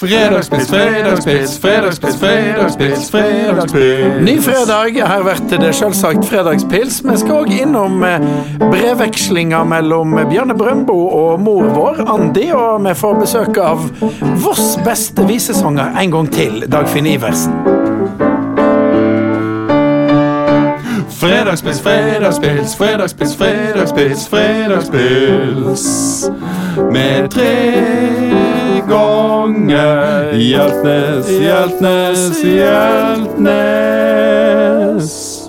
Fredagspils, fredagspils, fredagspils, fredagspils, fredagspils. Ny fredag. Her blir det selvsagt fredagspils. Vi skal òg innom eh, brevvekslinga mellom Bjarne Brøndbo og mor vår, Andi. Og vi får besøk av Voss beste visesanger en gang til, Dagfinn Iversen. Fredagspils, fredagspils, fredagspils, fredagspils, fredagspils. Med tre ganger Hjeltnes, Hjeltnes, Hjeltnes.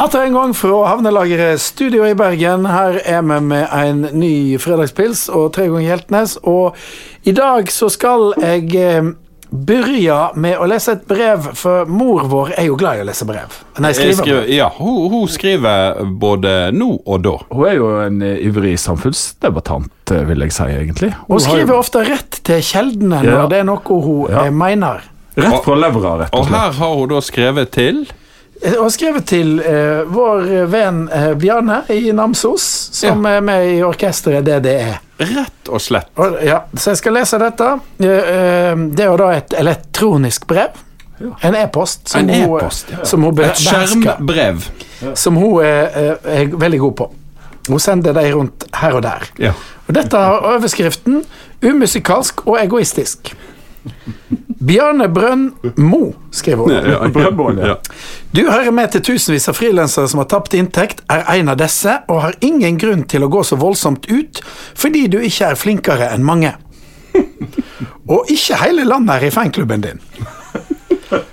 Atter en gang fra havnelageret Studio i Bergen. Her er vi med en ny fredagspils og tre ganger Hjeltnes. Og i dag så skal jeg eh, begynne med å lese et brev, for mor vår er jo glad i å lese brev. Nei, skrive skriver, brev. ja, hun, hun skriver både nå og da. Hun er jo en eh, ivrig samfunnsdebattant, eh, vil jeg si, egentlig. Hun jo- skriver ofte rett til kjeldene Ja. når det er noe hun Ja. eh, mener. Rett fra levra, rett og slett. Og her har hun da skrevet til Hun har skrevet til eh, vår venn eh, Bjarne i Namsos, som er med i orkesteret DDE. Rett og slett. Og, ja, så jeg skal lese dette. Eh, eh, Det er jo da et elektronisk brev. En e-post som, e-post, ja. som hun behersker. Et skjermbrev. Som hun er, er, er veldig god på. Hun sender dem rundt her og der. Ja. Og dette har overskriften 'Umusikalsk og egoistisk'. Bjarne Brønn Mo, skriver hun. Ja, ja. Du hører med til tusenvis av frilansere som har tapt inntekt, er en av disse, og har ingen grunn til å gå så voldsomt ut, fordi du ikke er flinkere enn mange. Og ikke hele landet er i fanklubben din.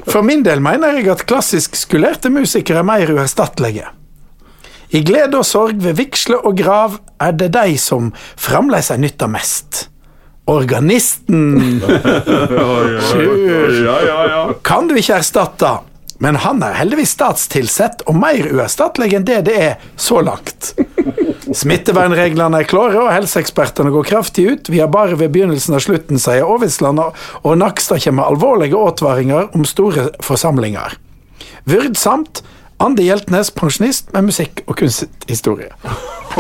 For min del mener jeg at klassisk skulerte musikere er mer uerstattelige. I glede og sorg ved vigsle og grav er det de som fremdeles er nytta mest. Organisten Ja, ja, ja. kan du ikke erstatte, men han er heldigvis statstilsett og mer uerstattelig enn det det er så langt. Smittevernreglene er klare, og helseekspertene går kraftig ut. Vi er bare ved begynnelsen av slutten, sier Aavitsland, og- og Nakstad kommer med alvorlige advaringer om store forsamlinger. Vyrdsamt Andi Hjeltnes, pensjonist med musikk- og kunsthistorie.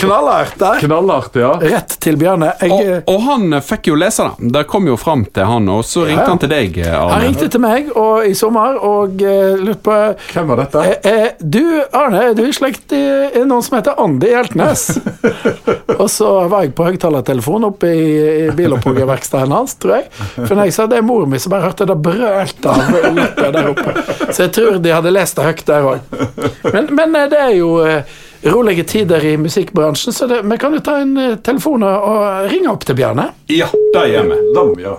Knallhardt der. Knallhardt, ja. Rett til Bjarne. Jeg, Og, og han fikk jo lese det. Det kom jo fram til han, og så ringte Ja. han til deg, Arne. han ringte til meg og, i sommer og uh, lurte på Hvem var dette? Eh, eh, du, Arne, du er i slekt i i noen som heter Andi Hjeltnes. og så var jeg på høyttalertelefon oppe i, i bilopphuggverkstedet hans, tror jeg. For når jeg sa det er moren min så bare hørte jeg det brølt av latter der oppe. Så jeg tror de hadde lest det høyt der òg. Men, men eh, det er jo eh, rolige tider i musikkbransjen, så det, vi kan jo ta en eh, telefon og, ringe opp til Bjarne. Ja, det gjør vi. Dam, ja.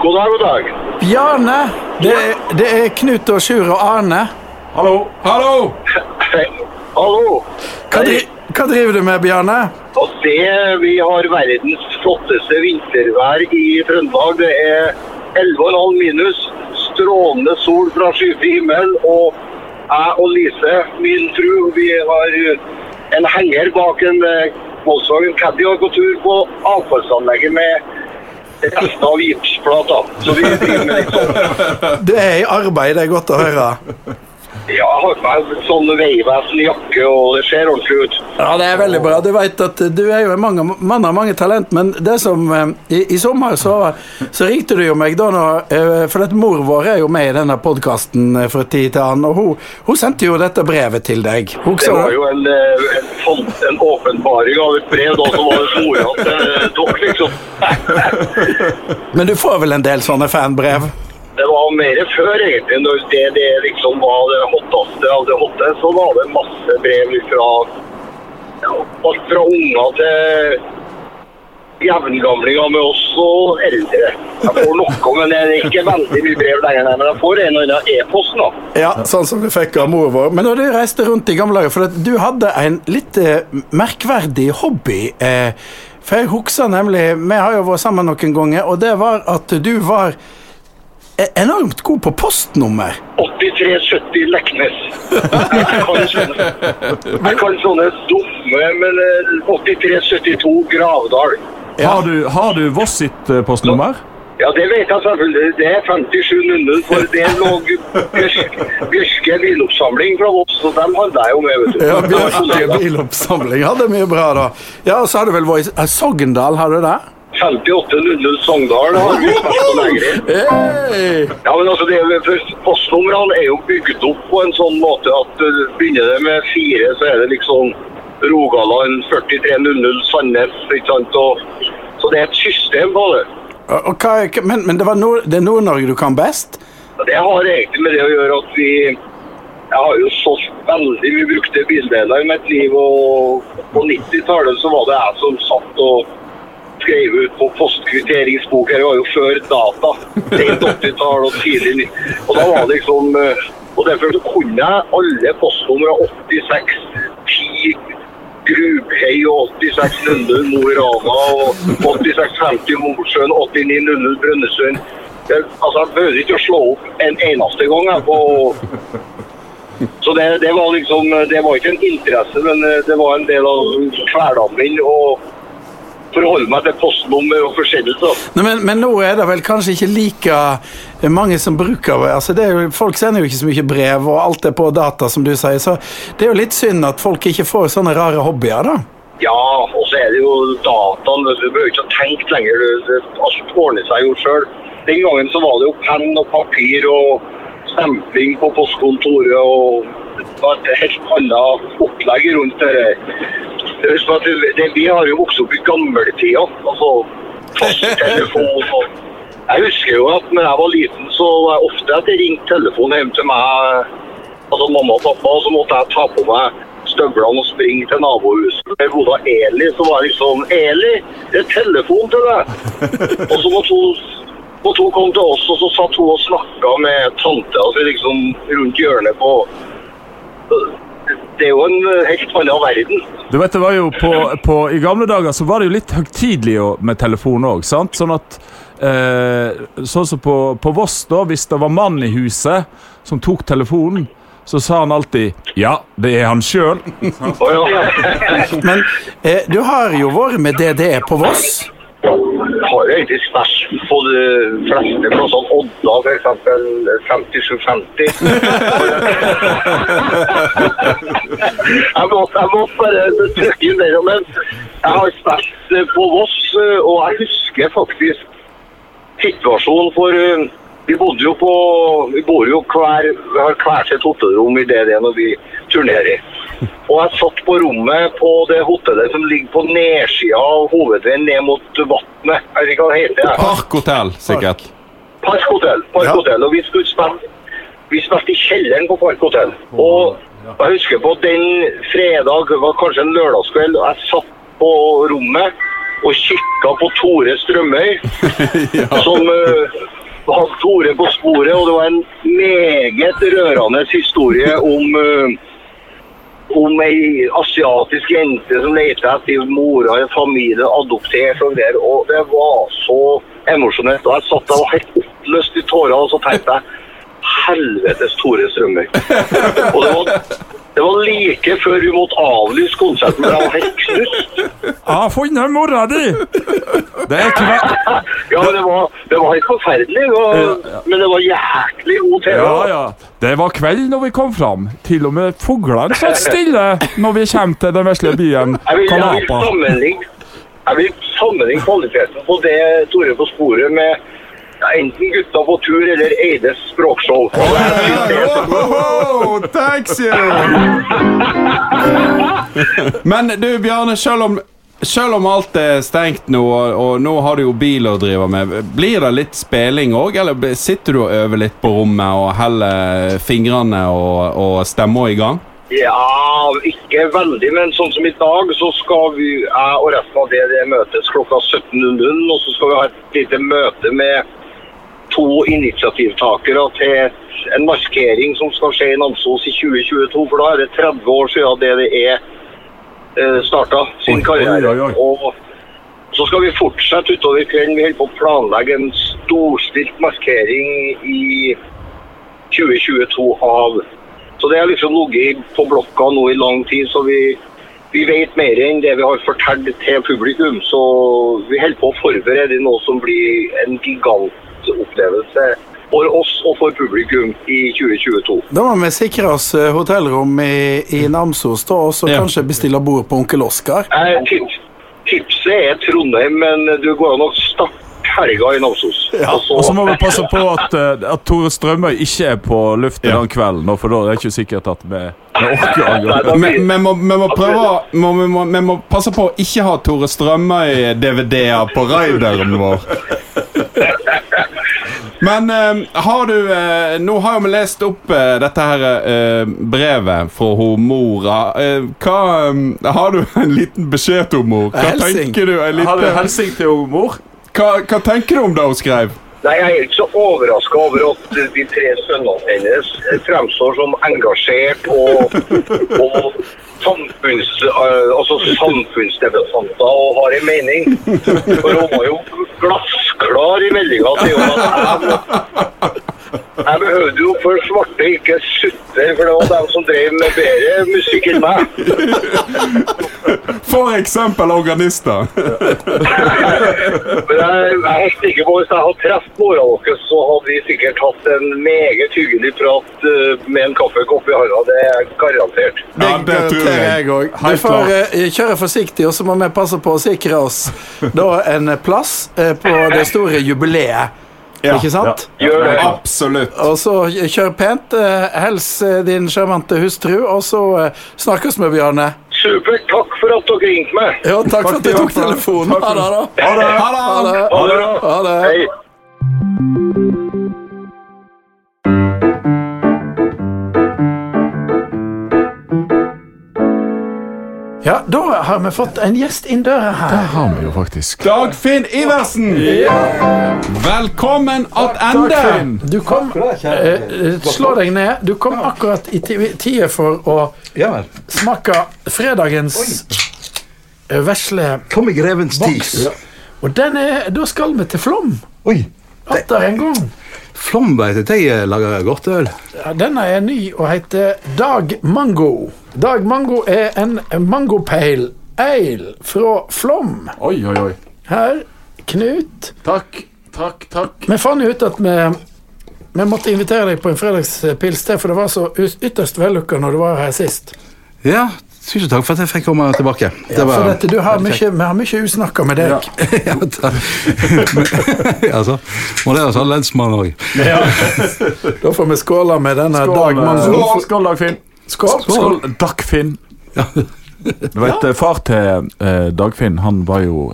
God dag, god dag. Bjarne, det, det er Knut og Sjur og Arne. Hallo. Hallo! Hei. Hallo. Hva, dri, hva driver du med, Bjarne? Og se, vi har verdens flotteste vintervær i Trøndelag. Det er 11,5 minus, strålende sol fra skyfri himmel. Og jeg og Lise, min fru, vi har en henger bak en eh, Volkswagen Caddy og tur på avfallsanlegget med resten av gipsplata. Så vi driver med litt sånn Det er i arbeid, det er godt å høre. Ja, jeg har på meg sånn Vegvesen-jakke, og det ser ordentlig ut. Ja, det er veldig bra. Du vet at du er jo en mange, mann av mange talent, men det som eh, I, i sommer så, så ringte du jo meg da nå, eh, for at mor vår er jo med i denne podkasten fra tid til annen, og hun, hun sendte jo dette brevet til deg. Det var jo en, eh, en, en åpenbaring av et brev da som var mora til dere, liksom. Men du får vel en del sånne fanbrev? Det var mer før, egentlig. Når det, det liksom var det hotteste av det hotte, så var det masse brev fra ja, alt fra unger til jevngamlinger med oss og eldre. Jeg får noe, men det er ikke veldig mye brev lenger. Men jeg får en og annen e-post nå. Ja, sånn som du fikk av mor vår. Men når du reiste rundt i gamle dager, for du hadde en litt eh, merkverdig hobby. Eh, for jeg husker nemlig Vi har jo vært sammen noen ganger, og det var at du var enormt god på postnummer. 8370 Leknes. Jeg kan sånne, jeg kan sånne dumme, men eh, 8372 Gravdal. Har du, har du Voss sitt eh, postnummer? Ja, det vet jeg selvfølgelig. Det er 5700, for det lå Bjørske biloppsamling fra Voss, og dem hadde jeg jo med, vet du. Ja, Bjørke biloppsamling hadde mye bra, da. Ja, og så har du vel vært i eh, Sogndal, har du det? 5800 Sogndal har vi lenger Ja, men altså, det er, Postnumrene er jo bygd opp på en sånn måte at uh, begynner det med fire, så er det liksom Rogaland 4300 Sandnes, ikke sant? Og, så det er et system på det. Er- men, men det, var nord, det er Nord-Norge du kan best? Det har egentlig med det å gjøre at vi Jeg har jo solgt veldig mye brukte bildeler i mitt liv, og på 90-tallet så var det jeg som satt og skrev ut på postkvitteringsbok. Det var jo før data. Sent 80-tall og tidlig Og da var det liksom eh, Og derfor kunne jeg alle postnumre 86 10 Grubhei og 8600 Mo i Rana og 8650 Mosjøen, 8900 Brønnøysund. Det- Altså, jeg behøvde ikke å slå opp en eneste gang. Jeg, på så det, det var liksom Det var ikke en interesse, men eh, det var en del av hverdagen min å forholde meg til postnummer og forskjellelse. Nei, men, men nå er det vel kanskje ikke like mange som bruker. Altså, det jo, folk sender jo ikke så mye brev, og alt er på data, som du sier. Så det er jo litt synd at folk ikke får sånne rare hobbyer, da. Ja, og så er det jo dataen. Du behøver ikke å tenke lenger. Alt ordner seg jo sjøl. Den gangen så var det jo penn og papir og stempling på postkontoret og det var et helt annet opplegg rundt det. Husk på at det, det, vi har jo vokst opp i gammeltida. Altså fasttelefon og Jeg husker jo at når jeg var liten, så var jeg ofte at jeg ringte telefonen hjem til meg, altså mamma og pappa, så måtte jeg ta på meg støvlene og springe til nabohuset. Der bodde Eli, så var jeg liksom Eli, det er telefon til deg! Og så måtte hun, måtte hun komme til oss, og så satt hun og snakka med tante altså liksom rundt hjørnet på Det er jo en helt annen verden. Du vet, det var jo på, på, I gamle dager så var det jo litt høytidelig med telefon òg. Sånn at eh, Sånn som på, på Voss, da, hvis det var mann i huset som tok telefonen, så sa han alltid 'ja, det er han sjøl'. Men eh, du har jo vært med DDE på Voss. Har jo egentlig stæsj på de fleste plassene. Odda f.eks. 5750. jeg måtte, jeg måtte bare trykke der. Men jeg har spilt på Voss, og jeg husker faktisk situasjonen for eh, vi bodde jo på Vi bor jo hver Vi har hver sitt hotellrom i DD når vi turnerer. Og jeg satt på rommet på det hotellet som ligger på nedsida av hovedveien ned mot vannet. Jeg vet ikke hva det heter. Parkhotell, sikkert. Parkhotell. Parkhotell. Og vi skulle spille vi spilte i kjelleren på Parkhotell. Og jeg husker på den fredag, var kanskje en lørdagskveld, og jeg satt på rommet og kikka på Tore Strømøy, som uh, hadde Tore på sporet, og det var en meget rørende historie om eh, om ei asiatisk jente som lette etter mora i en familie, adoptert og greier. Og det var så emosjonelt. Og jeg satt der og var helt oppløst i tårer, og så tenkte jeg Helvetes Tore Strømøy. Og det var, det var like før vi måtte avlyse konserten, med knust. Jeg har funnet mora di! Det er kveld... Ja, det var, det var helt forferdelig. Det var, men det var jæklig god TV. Ja, ja. Det var kveld når vi kom fram. Til og med fuglene satt stille når vi kommer til den vesle byen Jeg jeg vil Kalapa. jeg vil sammenligne kvaliteten på det Tore på sporet med ja, enten Gutta på tur eller Eides språkshow. Oh, thanks you! Men du, Bjarne, selv om, selv om alt er stengt nå, og nå har du jo bil å drive med, blir det litt spilling òg, eller sitter du og øver litt på rommet og heller fingrene og, og stemmer i gang? Ja, ikke veldig, men sånn som i dag, så skal vi, jeg og resten av det, det møtes klokka 17.00, og så skal vi ha et lite møte med to initiativtakere til en markering som skal skje i Namsos i 2022, for da er det 30 år siden er eh, starta sin karriere. Og så skal vi fortsette utover kvelden. Vi holder på å planlegge en storstilt markering i 2022 av Så det har liksom ligget på blokka nå i lang tid, så vi, vi vet mer enn det vi har fortalt til publikum. Så vi holder på å forberede noe som blir en gigantopplevelse for oss og for publikum i 2022. Da må vi sikre oss eh, hotellrom i, i Namsos, da, og så Ja. kanskje bestille bord på Onkel Oskar. Jeg tips, tipset er Trondheim, men du går an å starte helga i Namsos. Og så- Og så må vi passe på at, eh, at Tore Strømøy ikke er på luften Ja. den kvelden, for da er det ikke sikkert at vi Vi må, må prøve må, må, vi må passe på å ikke ha Tore Strømøy-DVD-er på raideren vår. Men uh, har du uh, Nå har jo vi lest opp uh, dette her brevet fra hun mora. Hva um, Har du en liten beskjed til mor? Hva Helsing. tenker du? En Har du liten, hilsing til mor? hva, hva tenker du om det hun skrev? Nei, Jeg er ikke så overraska over at de tre sønnene hennes fremstår som engasjert og, og samfunns, eh, altså samfunnsdebattanter og har en mening. For hun var jo glassklar i meldinga til at jeg, jeg behøvde jo for svarte, ikke sutte, for det var dem som drev med bedre musikk enn meg. For eksempel organister. Men jeg, jeg er helt sikker på hvis jeg hadde truffet mora deres, så hadde vi sikkert hatt en meget hyggelig prat eh, med en kaffekopp i hånda. Det er garantert. Ja, det tror jeg. jeg òg. Du får eh, kjøre forsiktig, og så må vi passe på å sikre oss da en plass eh, på det store jubileet. Ja. Ikke sant? Gjør det. Absolutt. Og så kjør pent. eh, Hils eh, din sjarmante hustru, og så eh, snakkes vi, Bjarne. Supert. Takk for at dere ringte meg. Ja, takk for at du tok telefonen. Ha det, da. Ha det! Ha Ha det! det. Ha det. Ha det. Ja, da har vi fått en gjest inn døra her. Det har vi jo faktisk. Dagfinn Iversen! Velkommen attende! Du kom eh, eh, Slå deg ned. Du kom akkurat i tida tide for å smake fredagens eh, vesle Kom i grevens tid. boks. Og den er Da skal vi til Flom. Oi. Atter en gang. Vet du. De lager godt øl. Ja, denne er ny og heter Dag Mango. Dag Mango er en mangopale ale fra Flom. Oi, oi, oi. Her, Knut. Takk, takk, takk. Vi fant ut at vi vi måtte invitere deg på en fredagspils til, for det var så ytterst vellykka når du var her sist. Ja, tusen takk for at jeg fikk komme tilbake. Ja, for dette, du har mye, vi har mye usnakka med deg. ja, da. altså, må det være sånn lensmann òg. Da får vi skåle med denne Dag Skål, eh, skål, Dagfinn. Skål. Skål, Dagfinn. Du vet, eh, Far til eh, Dagfinn han var jo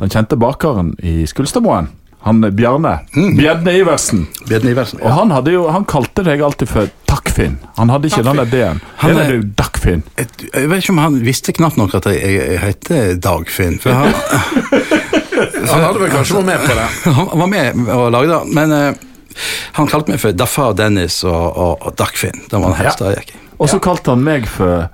den kjente bakeren i Skulstadmoen. Han eh, Bjarne. Bjedne Iversen. Bjedne Iversen. Og han, hadde jo, han kalte deg alltid for Takkfinn. Han hadde ikke den. Han Han er- du Dakkfinn. Jeg, jeg vet ikke om han visste knapt nok at jeg, jeg, heter Dagfinn. For han, Han hadde vel kanskje vært med på det. han var med og lagde det, men uh, han kalte meg for Daffa Dennis og, og, og Dagfinn. Det var en hest jeg gikk i. Og så kalte han meg for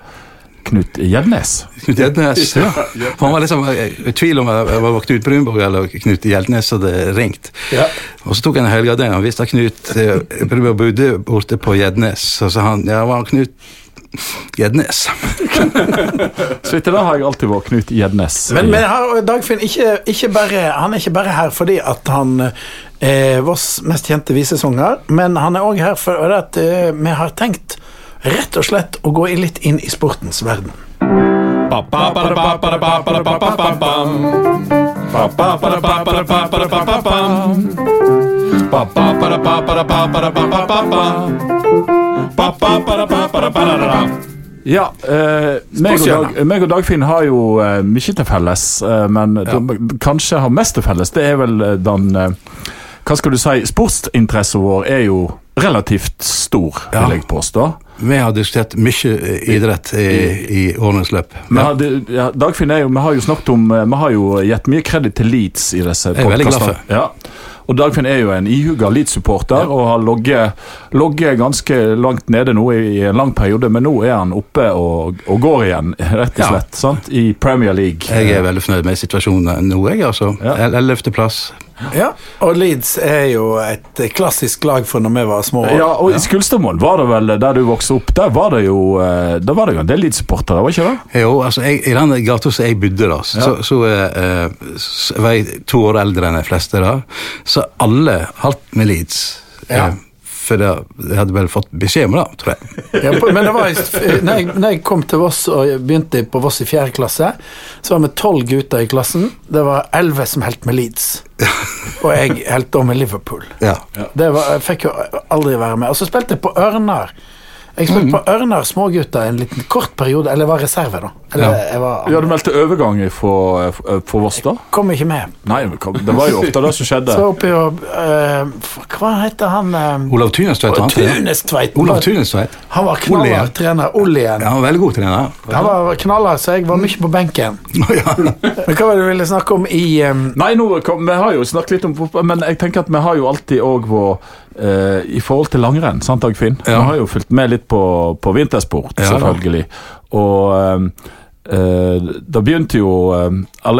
Knut Gjednes. Knut Gjednes. Ja. For han var liksom eh, i tvil om jeg var Knut Brunborg eller Knut Gjednes hadde ringt. Ja. Og så tok han en helgardin. Han visste at Knut eh, Brunborg bodde borte på Gjednes. Så sa han ja, var han Knut Gjednes. Så etter det har jeg alltid vært Knut Gjednes. Men, men her, Dagfinn ikke, ikke bare, han er ikke bare her fordi at han er Voss mest kjente visesanger, men han er òg her for at eh, vi har tenkt rett og slett å gå litt inn i sportens verden. Ja, eh, meg, og Dag, meg og Dagfinn har jo eh, mye til felles, eh, men de, kanskje har mest til felles. Det er vel eh, den eh, Hva skal du si? Sportsinteressen vår er jo relativt stor, Ja. vil jeg påstå. Vi har diskutert mye idrett i, i årenes løp. Ja. ja, Dagfinn jo, vi har jo snakket om eh, Vi har jo gitt mye kreditt til Leeds i disse podcastene. Ja. Og Dagfinn er jo en ihuga Leeds-supporter og har logget, ganske langt nede nå i, i en lang periode, men nå er han oppe og, og går igjen, rett og Ja. slett, sant? i Premier League. Jeg er veldig fornøyd med situasjonen nå, jeg. altså. Ja. Ellevteplass. Ja, og Leeds er jo et klassisk lag for når vi var små. Ja, og i Skulstadmoen var det vel der du vokste opp, der var det jo Da Der var det jo en del Leeds-supportere, var ikke det? Jo, altså, jeg, I den gata som jeg bodde, da, så, så, eh, så var jeg to år eldre enn de fleste. da, Så alle holdt med Leeds. Ja. For det, jeg hadde vel fått beskjed om det, tror jeg. Ja, men det var, når, jeg, når jeg kom til Voss og begynte på Voss i fjerde klasse, så var vi tolv gutter i klassen. Det var elleve som holdt med Leeds. Og jeg holdt da med Liverpool. Ja. Det var, jeg fikk jo aldri være med. Og så spilte jeg på Ørnar. Jeg spilte på Ørnar Smågutta en liten kort periode, eller jeg var reserve, da. Eller Ja. jeg var, Vi hadde meldt til overgang for, for Voss, da? kom ikke med. Nei, det var jo ofte det som skjedde. Så oppi og uh, Hva heter han? uh, Olav Tynestveit. han. Olav Tynestveit. Han var knallhard trener. Oljen. Ja, han var veldig god trener. Han var knallhard, så jeg var mye på benken. ja. Men hva var det du ville snakke om i um... Nei, nå, kom, vi har jo snakket litt om fotball, men jeg tenker at vi har jo alltid òg vært eh, I forhold til langrenn, sant Dagfinn? Ja. Vi har jo fulgt med litt på, på vintersport, Ja, da. selvfølgelig. Og uh, det begynte jo uh,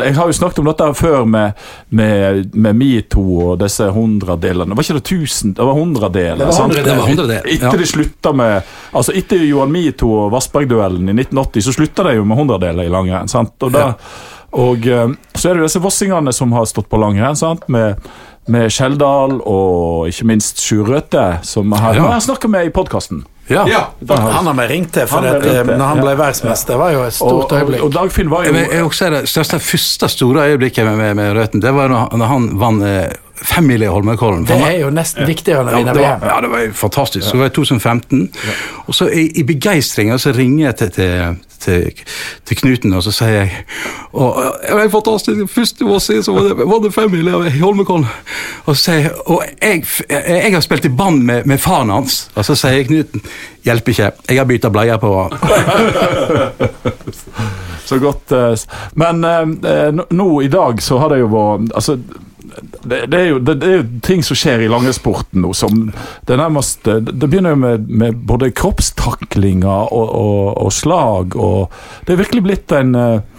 Jeg har jo snakket om dette før med, med, med metoo og disse hundredelene. Var ikke det tusen? Det var hundredeler. Det var? Det var hundredel. Etter Ja. de slutta med Altså Etter Johan Metoo og Vassberg-duellen i 1980, så slutta de jo med hundredeler i langrenn. sant? Og, da, og så er det jo disse vossingene som har stått på langrenn, sant? med, med Skjeldal og ikke minst Sjur Røthe, som har, Ja. jeg snakka med i podkasten. Ja. Ja. Han har vi ringt til, for Han eh, når han ja. ble verdensmester, det var jo et stort og, øyeblikk. og Dagfinn var jo Jeg, jeg også er det største første store øyeblikket med, med, med Røthen, det var når, når han vant eh, femmila i Holmenkollen. Det er jo nesten viktigere enn å Ja, vinne VM. ja, det var jo fantastisk. Så var det 2015. Og så i, i begeistringa så ringer jeg til, til, til, til Knuten, og så sier jeg og, Det var fantastisk. Første år siden så var det, var det femmila i Holmenkollen. Og så sier jeg Og jeg, jeg har spilt i band med, med faren hans. Og så sier Knuten Hjelper ikke, jeg har bytta bleier på han. Så godt. eh, Men eh, nå- nå i dag så har det jo vært Altså, det, det, er jo, det, det er jo ting som skjer i langrennssporten nå som Det nærmest eh, Det begynner jo med, med både kroppstaklinger og, og, og slag og Det er virkelig blitt en eh,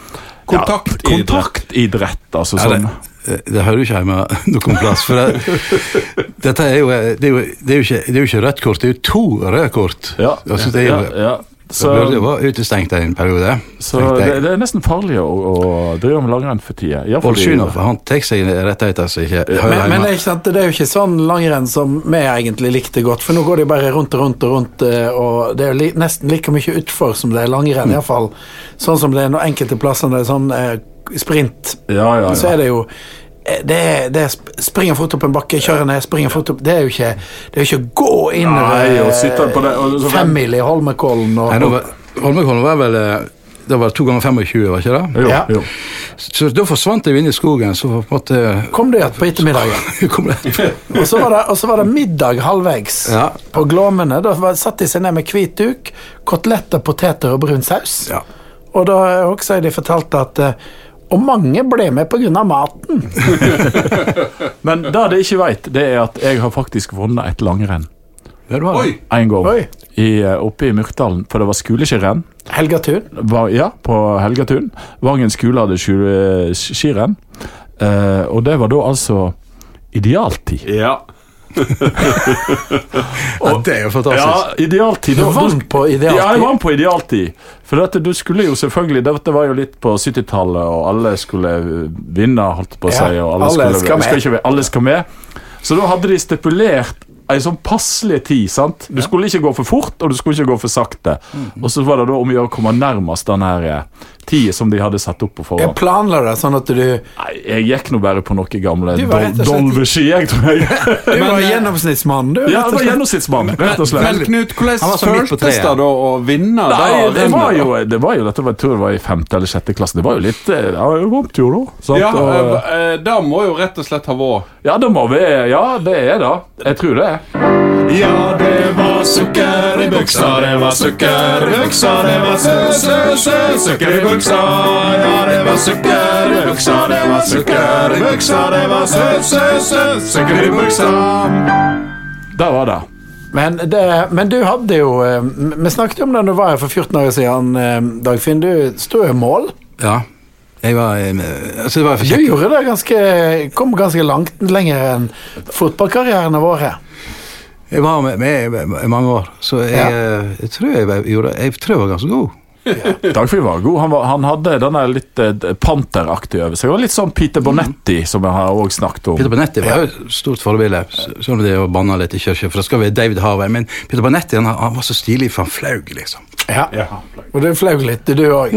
Kontaktidrett. Ja, kontaktidrett, altså. Ja, sånn. det, det hører jo ikke hjemme noen plass. For det, dette er jo, det er jo, det er jo, ikke, det er jo ikke rødt kort, det er jo to røde kort. Ja, Altså, det er jo, ja. Så jo være utestengt en periode. Så det, det er nesten farlig å, å drive med langrenn for tida. Ja, Bolsjunov han tar seg rettigheter som ikke hører Men, men det, er sant, det er jo ikke sånn langrenn som vi egentlig likte godt, for nå går det jo bare rundt og rundt og rundt, eh, og det er jo li, nesten like mye utfor som det er langrenn, Mm. iallfall sånn som det er noen enkelte plasser det er sånn eh, sprint, Ja, ja, så er det jo det er, det er sp- fort opp en bakke, kjører ned, springer fort opp Det er jo ikke Det er jo ikke å gå inn Nei, og sitte på det, femmil i Holmenkollen og, var- Holmenkollen var vel eh, det var to ganger 25, var ikke det? Jo, Ja. jo. Så da forsvant jeg inn i skogen, så på en måte Kom du igjen på ettermiddagen? Og så var det, og så var det middag halvveis Ja. på Glåmene. Da var, satt de seg ned med hvit duk, koteletter, poteter og brun saus. Ja. Og da også de fortalte at eh, Og mange ble med pga. maten. Men det de ikke vet, det er at jeg har faktisk vunnet et langrenn. Det var det. En gang i, eh, oppe i Myrkdalen, for det var skoleskirenn. Helgatun. Var, ja, på Helgatun. Vangen skole hadde skirenn. Eh, og det var da altså idealtid. Ja. Ja, det er jo fantastisk. Ja, idealtid. Du vant på idealtid. Ja, jeg vant på idealtid. For dette, du skulle jo selvfølgelig Dette var jo litt på 70-tallet, og alle skulle vinne, holdt på å si. Og alle, alle skulle, skal ikke, alle skal med. Så da hadde de stipulert ei sånn passelig tid. sant? Du skulle ikke gå for fort, og du skulle ikke gå for sakte. Mm. Og så var det da om å gjøre å komme nærmest den her eh, tida som de hadde satt opp på Jeg planla det sånn at du Nei, jeg gikk nå bare på noen gamle Dolveski, jeg tror jeg. Du var gjennomsnittsmannen, du. Ja, jeg var gjennomsnittsmann, rett og slett. Men Knut, hvordan Han var så midt på føltes det da å vinne? Nei, da, det var jo, det var jo dette var, jeg tror det var i femte eller sjette klasse. Det var jo litt eh, Ja, jeg jo, da. Sant? Ja, og, eh, eh, Det må jo rett og slett ha vært ja, det må vi Ja, det er det. Jeg tror det. Ja, det var sukker i buksa, det var sukker i buksa, det var sø, sø, sø, sukker i buksa. Ja, det var sukker i buksa, det var sukker i buksa, det var søt, søt, søt sukker i buksa. Der var det. Men, det, men du hadde jo eh, Vi snakket jo om det da du var her for 14 år siden, eh, Dagfinn. Du sto jo i mål. Ja. Jeg var eh, altså, det var Du kjekt. gjorde det ganske Kom ganske langt lenger enn fotballkarrieren vår. Jeg var med, med i mange år, så jeg, Ja. jeg, jeg tror jeg, jeg, gjorde, jeg tror jeg var ganske god. Dagfinn var god. Han, var, han hadde denne litt eh, panteraktige over seg. Var Litt sånn Peter Bonetti, som jeg har også snakket om. Peter Bonetti var jo et stort forbilde, selv om det å banne litt i kirka, for det skal være David Harvey. Men Peter Bonetti han, han var så stilig, for han flaug, liksom. Ja. Og det flaug litt, du òg.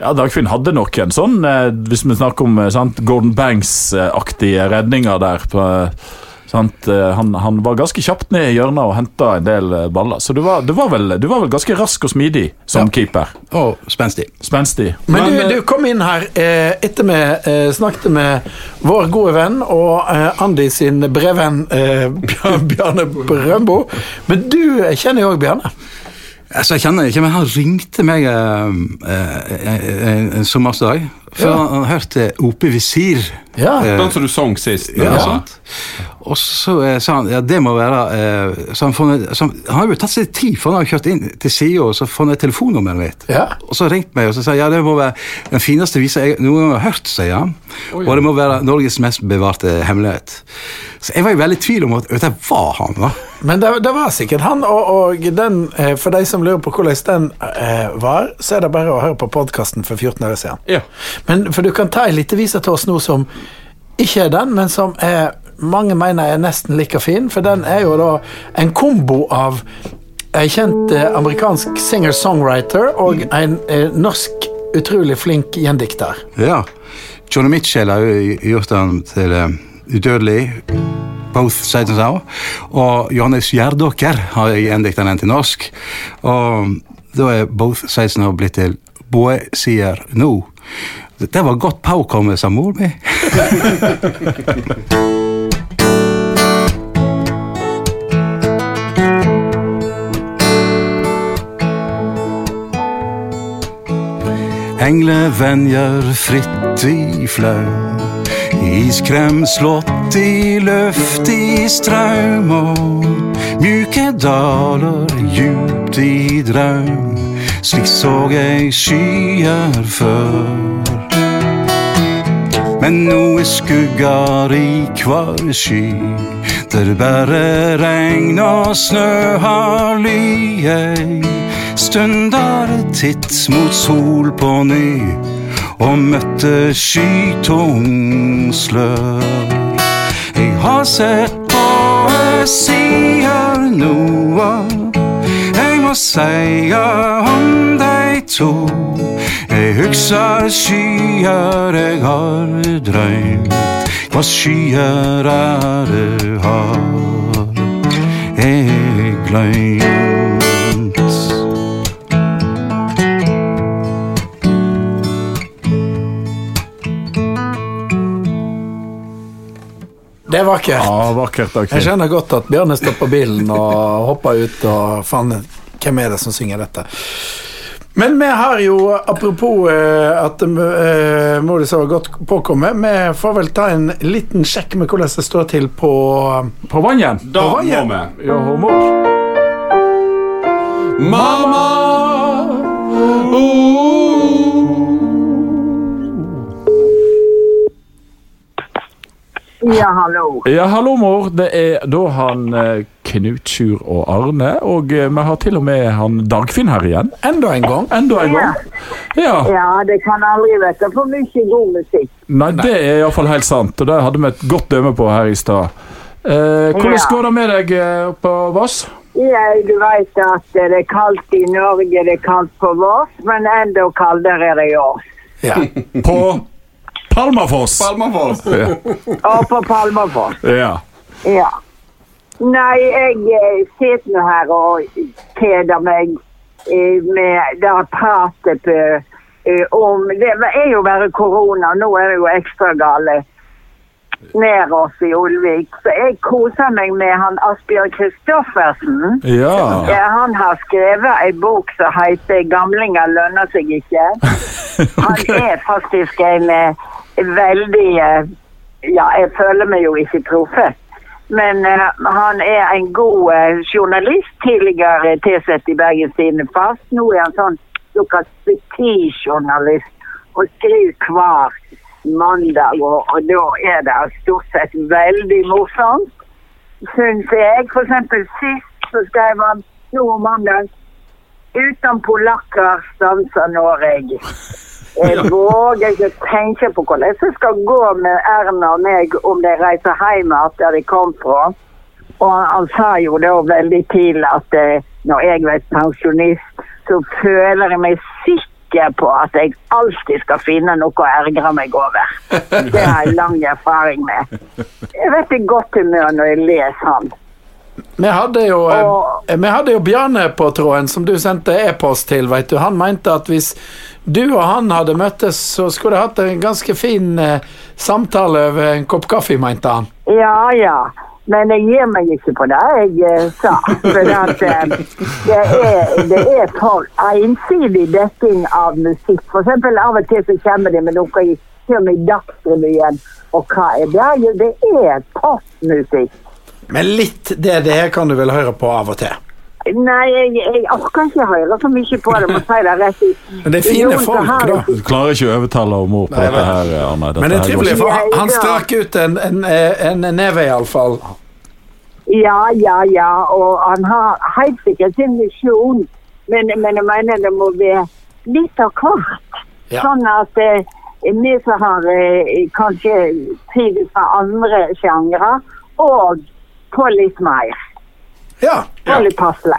Ja, Dagfinn hadde nok en sånn, eh, hvis vi snakker om eh, sant, Gordon Banks-aktige redninger der. På, han, han var ganske kjapt ned i hjørnet og henta en del eh, baller. Så du var, du, var vel, du var vel ganske rask og smidig som Ja. keeper. Og spenstig. Spenstig. Men, Men, du, eh, du kom inn her eh, etter vi eh, snakket med vår gode venn og eh, Andi sin brevvenn eh, Bjarne Brøndbo. Men du eh, kjenner jo òg Bjarne. Altså, jeg kjenner ikke, men han ringte meg eh, eh, en, en sommersdag, for Ja. han, han hørte Ope Visir. Ja. Eh, Den som du sang sist. Ja, ja. sant. Og så eh, sa han ja, det må være eh, så han, funnet, så han, han har jo tatt seg tid, for han har kjørt inn til sida og så funnet telefonnummeret mitt. Ja. Og så ringte meg og så sa ja, det må være den fineste visa jeg noen gang har hørt, sier han. Og det må være Norges mest bevarte hemmelighet. Så jeg var jo veldig i tvil om at at det var han. da. Men det, det var sikkert han, og, og den, eh, for de som lurer på hvordan den eh, var, så er det bare å høre på podkasten for 14 år siden. Ja. Men for du kan ta en liten vise til oss nå som ikke er den, men som er, mange mener er nesten like fin, for den er jo da en kombo av en kjent eh, amerikansk singer-songwriter og en eh, norsk utrolig flink gjendikter. Ja. Johnny Mitchell har jo gjort den til eh, udødelig. Both Sides and Og Johannes Gjerdåker har gjendikta den til norsk. Og da er Both Sides Now blitt til Boe sier no. Det var godt påkommet, sa mor mi. Englevenjer fritt i flau. Iskrem slått i luftig strøm og mjuke daler djupt i drøm. Slik såg jeg skyer før. Men nå er skugger i hver sky, der bare regn og snø har ly. Jeg stundar titt mot sol på ny, og møtte skytung slør. Jeg har sett poesier noe, seia om dei to. Jeg hugsar skyer jeg har drømt, hva skyer er det har jeg glemt. Det er vakkert. Ja, vakkert, Jeg kjenner skjønner godt at Bjarne stoppa bilen og hoppa ut og fant hvem er det som synger dette. Men vi har jo, apropos eh, at uh, Modus har godt påkommet, vi får vel ta en liten sjekk med hvordan det står til på På Vannet. Da Hva må vi. Ja, og mor. Mamma! Ja, hallo. Ja, hallo, mor. Det er da han eh, Knut Sjur og Arne, og eh, vi har til og med han Dagfinn her igjen. enda en gang. Enda en gang. Ja. Ja, det kan aldri være for mye god musikk. Nei, det er iallfall helt sant, og det hadde vi et godt dømme på her i stad. Eh, hvordan Ja. går det med deg eh, på Voss? Ja, du vet at det er kaldt i Norge, det er kaldt på Voss, men enda kaldere er det i år. Ja. På Palmafoss. Palmafoss. Ja. Og på Palmafoss. ja. Ja. Nei, jeg eh, sitter nå her og kjeder meg eh, med det pratet på, eh, om Det er jo bare korona, nå er det jo ekstra gale nær oss i Olvik. Så jeg koser meg med han Asbjørn Kristoffersen. ja. Ja, han har skrevet ei bok som heter 'Gamlinger lønner seg ikke'. Han er faktisk en veldig eh, Ja, jeg føler meg jo ikke truffet. Men uh, han er en god uh, journalist. Tidligere tilsatt i Bergens Tidende fast. Nå er han sånn såkalt spetijournalist og skriver hver mandag. Og, og da er det stort sett veldig morsomt syns jeg. For eksempel sist så skrev han nå mandag Uten polakker stanser Norge. Jeg våger ikke tenke på hvordan det skal gå med Erna og meg om de reiser hjem der de kom fra. Og han, sa jo da veldig tidlig at eh, når jeg blir pensjonist, så føler jeg meg sikker på at jeg alltid skal finne noe å ergre meg over. Det har jeg lang erfaring med. Jeg vet i godt humør når jeg leser han. Vi hadde jo, eh, Og- vi hadde jo Bjarne på tråden, som du sendte e-post til. Vet du. Han mente at hvis du og han hadde møttes, så skulle de hatt en ganske fin eh, samtale over en kopp kaffe, mente han. Ja, ja. Men jeg gir meg ikke på det jeg eh, sa. For at, eh, det, er, det er for ensidig dekking av musikk. For eksempel av og til så kommer de med noe i, i Dagsrevyen. Og hva er det? Jo, det er popmusikk. Men litt DDE kan du vel høre på av og til. Nei, jeg, jeg orker ikke høre så mye på det, må si det rett ut. Men det er fine folk, da. Du klarer ikke å overtale mor på dette her, Arne. Dette Men det er trivelig, for han, han strakk ut en, en, en neve, iallfall. Ja, ja, ja. Og han har helt sikkert sin misjon. Men, men jeg mener det må være litt av hvert. Ja. Sånn at eh, vi som har eh, kanskje trives med andre sjangre, og få litt mer. Ja. Få litt passelig.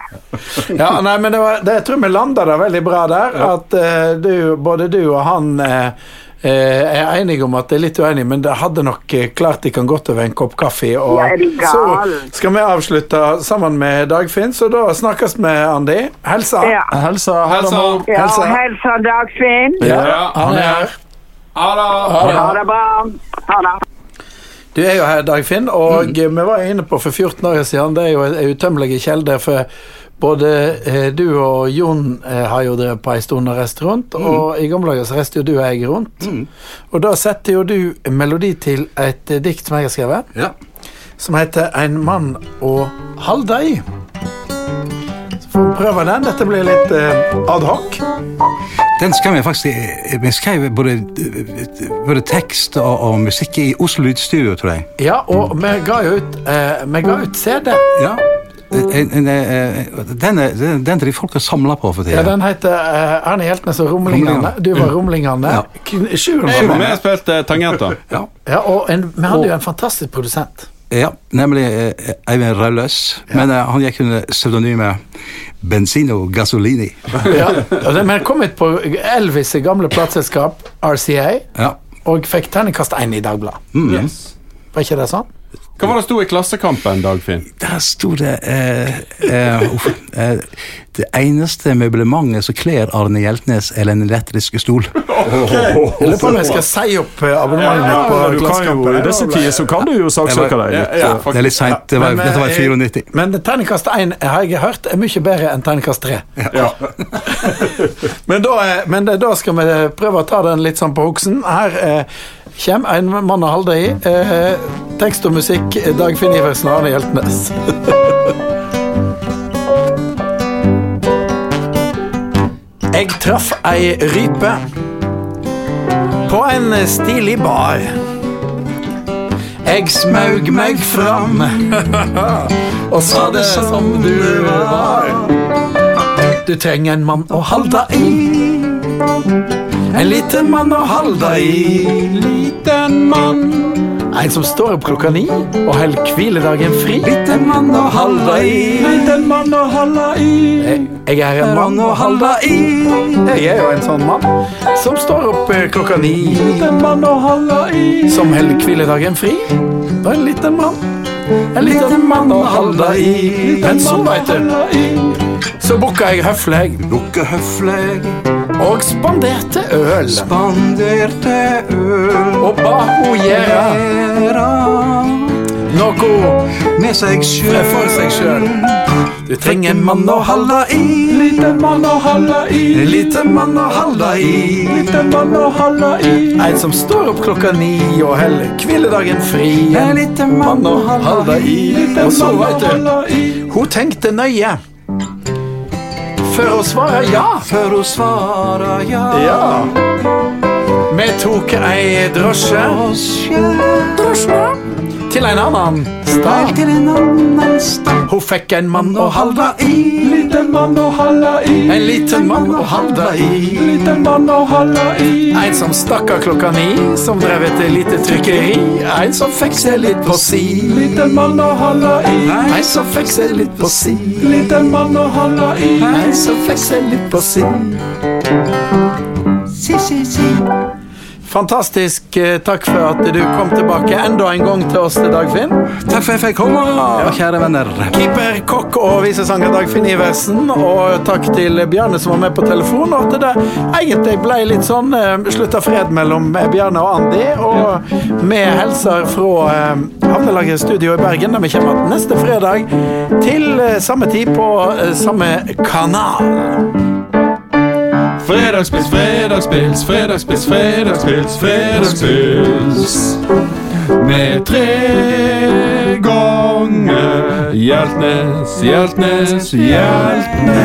ja nei, men det var, det, jeg tror vi landa det veldig bra der. At uh, du, både du og han eh, eh, er enige om at det er litt uenige, men det hadde nok klart de kan godt over en kopp kaffe. Og Ja, så skal vi avslutte sammen med Dagfinn, så da snakkes vi, Andi. Helsa. Ja. Helsa. Ha Helsa. Ja, Helsa. Helsa Dagfinn. Ja, Ja, han er her. Ha det! Ha det bra. Ha det. Du er jo her, Dagfinn, og mm. vi var inne på for 14 år siden. Det er jo en utømmelig kilde, for både eh, du og Jon eh, har jo drevet på en stund og reist rundt, og i gamle dager så reiste jo du og jeg rundt. Og da setter jo du melodi til et eh, dikt som jeg har skrevet, Ja. som heter 'En mann og halv i'. Så får vi prøve den. Dette blir litt eh, ad hoc. Den skrev jeg faktisk eh, Vi skrev både, både tekst og, og musikk i Oslo Lydstudio, tror jeg. Ja, og vi ga jo ut, eh, vi ga ut CD. Ja. En, en, eh, den, er- den, den de folk har samla på for Ja. Den heter Erne Hjeltnes og Rumlingene. Du var Rumlingene. Ja. Sjuren var med med. spilte tangenter. Ja. Ja, og en, vi hadde jo en fantastisk produsent. Ja, nemlig eh, Eivind Rauløs. Men eh, han gikk under pseudonymet Benzino Gasolini. Ja, De har kommet på Elvis' gamle plateselskap, RCA, Ja. og fikk terningkast én i Dagbladet. Mm. Yes. Var ikke det sånn? Hva var det sto i Klassekampen, Dagfinn? Der sto det eh, eh, uh, eh, Det eneste møblementet som kler Arne Hjeltnes, er den elektriske stol. Okay. lurer på om jeg skal si opp eh, abonnementet ja, på Ja, du Klassekampen. I disse tider så kan du jo saksøke deg litt. Ja, Det er litt seint. Det var, Men, dette var i eh, 94. Men terningkast 1 har jeg hørt er mye bedre enn terningkast 3. Ja. Men, da, men da skal vi prøve å ta den litt sånn på hoksen. Her eh, kommer en mann å holde i. Eh, tekst og musikk eh, Dagfinn Iversen og Arne Hjeltnes. Jeg traff ei rype på en stilig bar. Jeg smaug meg fram og sa det som du var. Du trenger en mann å halda i. En liten mann å halda i. Liten mann. En som står opp klokka ni og holder hviledagen fri. Liten mann å halda i. Liten mann å halda i. Jeg er en mann å halda i. Jeg er jo en sånn mann som står opp eh, klokka ni. Liten mann å halda i. Som holder hviledagen fri. Og en liten mann. En liten mann å halda i. Men så, veit du, så booka jeg høfleg Lukke høfleg, og spanderte øl. spanderte øl Og ba ho gjera noe med seg sjøl. for seg sjøl. Du trenger en mann å halda i. Liten mann å halda i, En liten mann å halda i. liten mann å halda i. Ein som står opp klokka ni og heller hviledagen fri. En liten mann å halda i. Og så, veit du, hun tenkte nøye. Før å svare ja. Før å svare ja. Ja. Vi tok ei drosje. Drosje. Til til en annen Speil stad. til en annen stad. Hun fikk en mann å halda i. Liten mann å halda i. En liten mann å halda i. Liten mann å halda i. En som stakk av klokka ni, som drev et lite trykkeri. En som fikk seg litt på si. Liten mann å halda i. En som fikk seg litt på si. Liten mann å halda i. En som fikk seg litt på si. Si, si, si. Fantastisk. eh, Takk for at du kom tilbake enda en gang til oss, Dagfinn. Takk for at jeg fikk komme, kjære venner. Keeper, kokk og visesanger Dagfinn Iversen. Og takk til Bjarne som var med på telefon. Og at det egentlig ble litt sånn eh, slutta fred mellom eh, Bjarne og Andi. Og vi hilser fra Havnelagets studio i Bergen, der vi kommer igjen neste fredag til eh, samme tid på eh, samme kanal. Fredagspils, fredagspils, fredagspils, fredagspils, fredagspils. Med tre ganger Hjeltnes, Hjeltnes, Hjeltnes.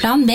Plan B.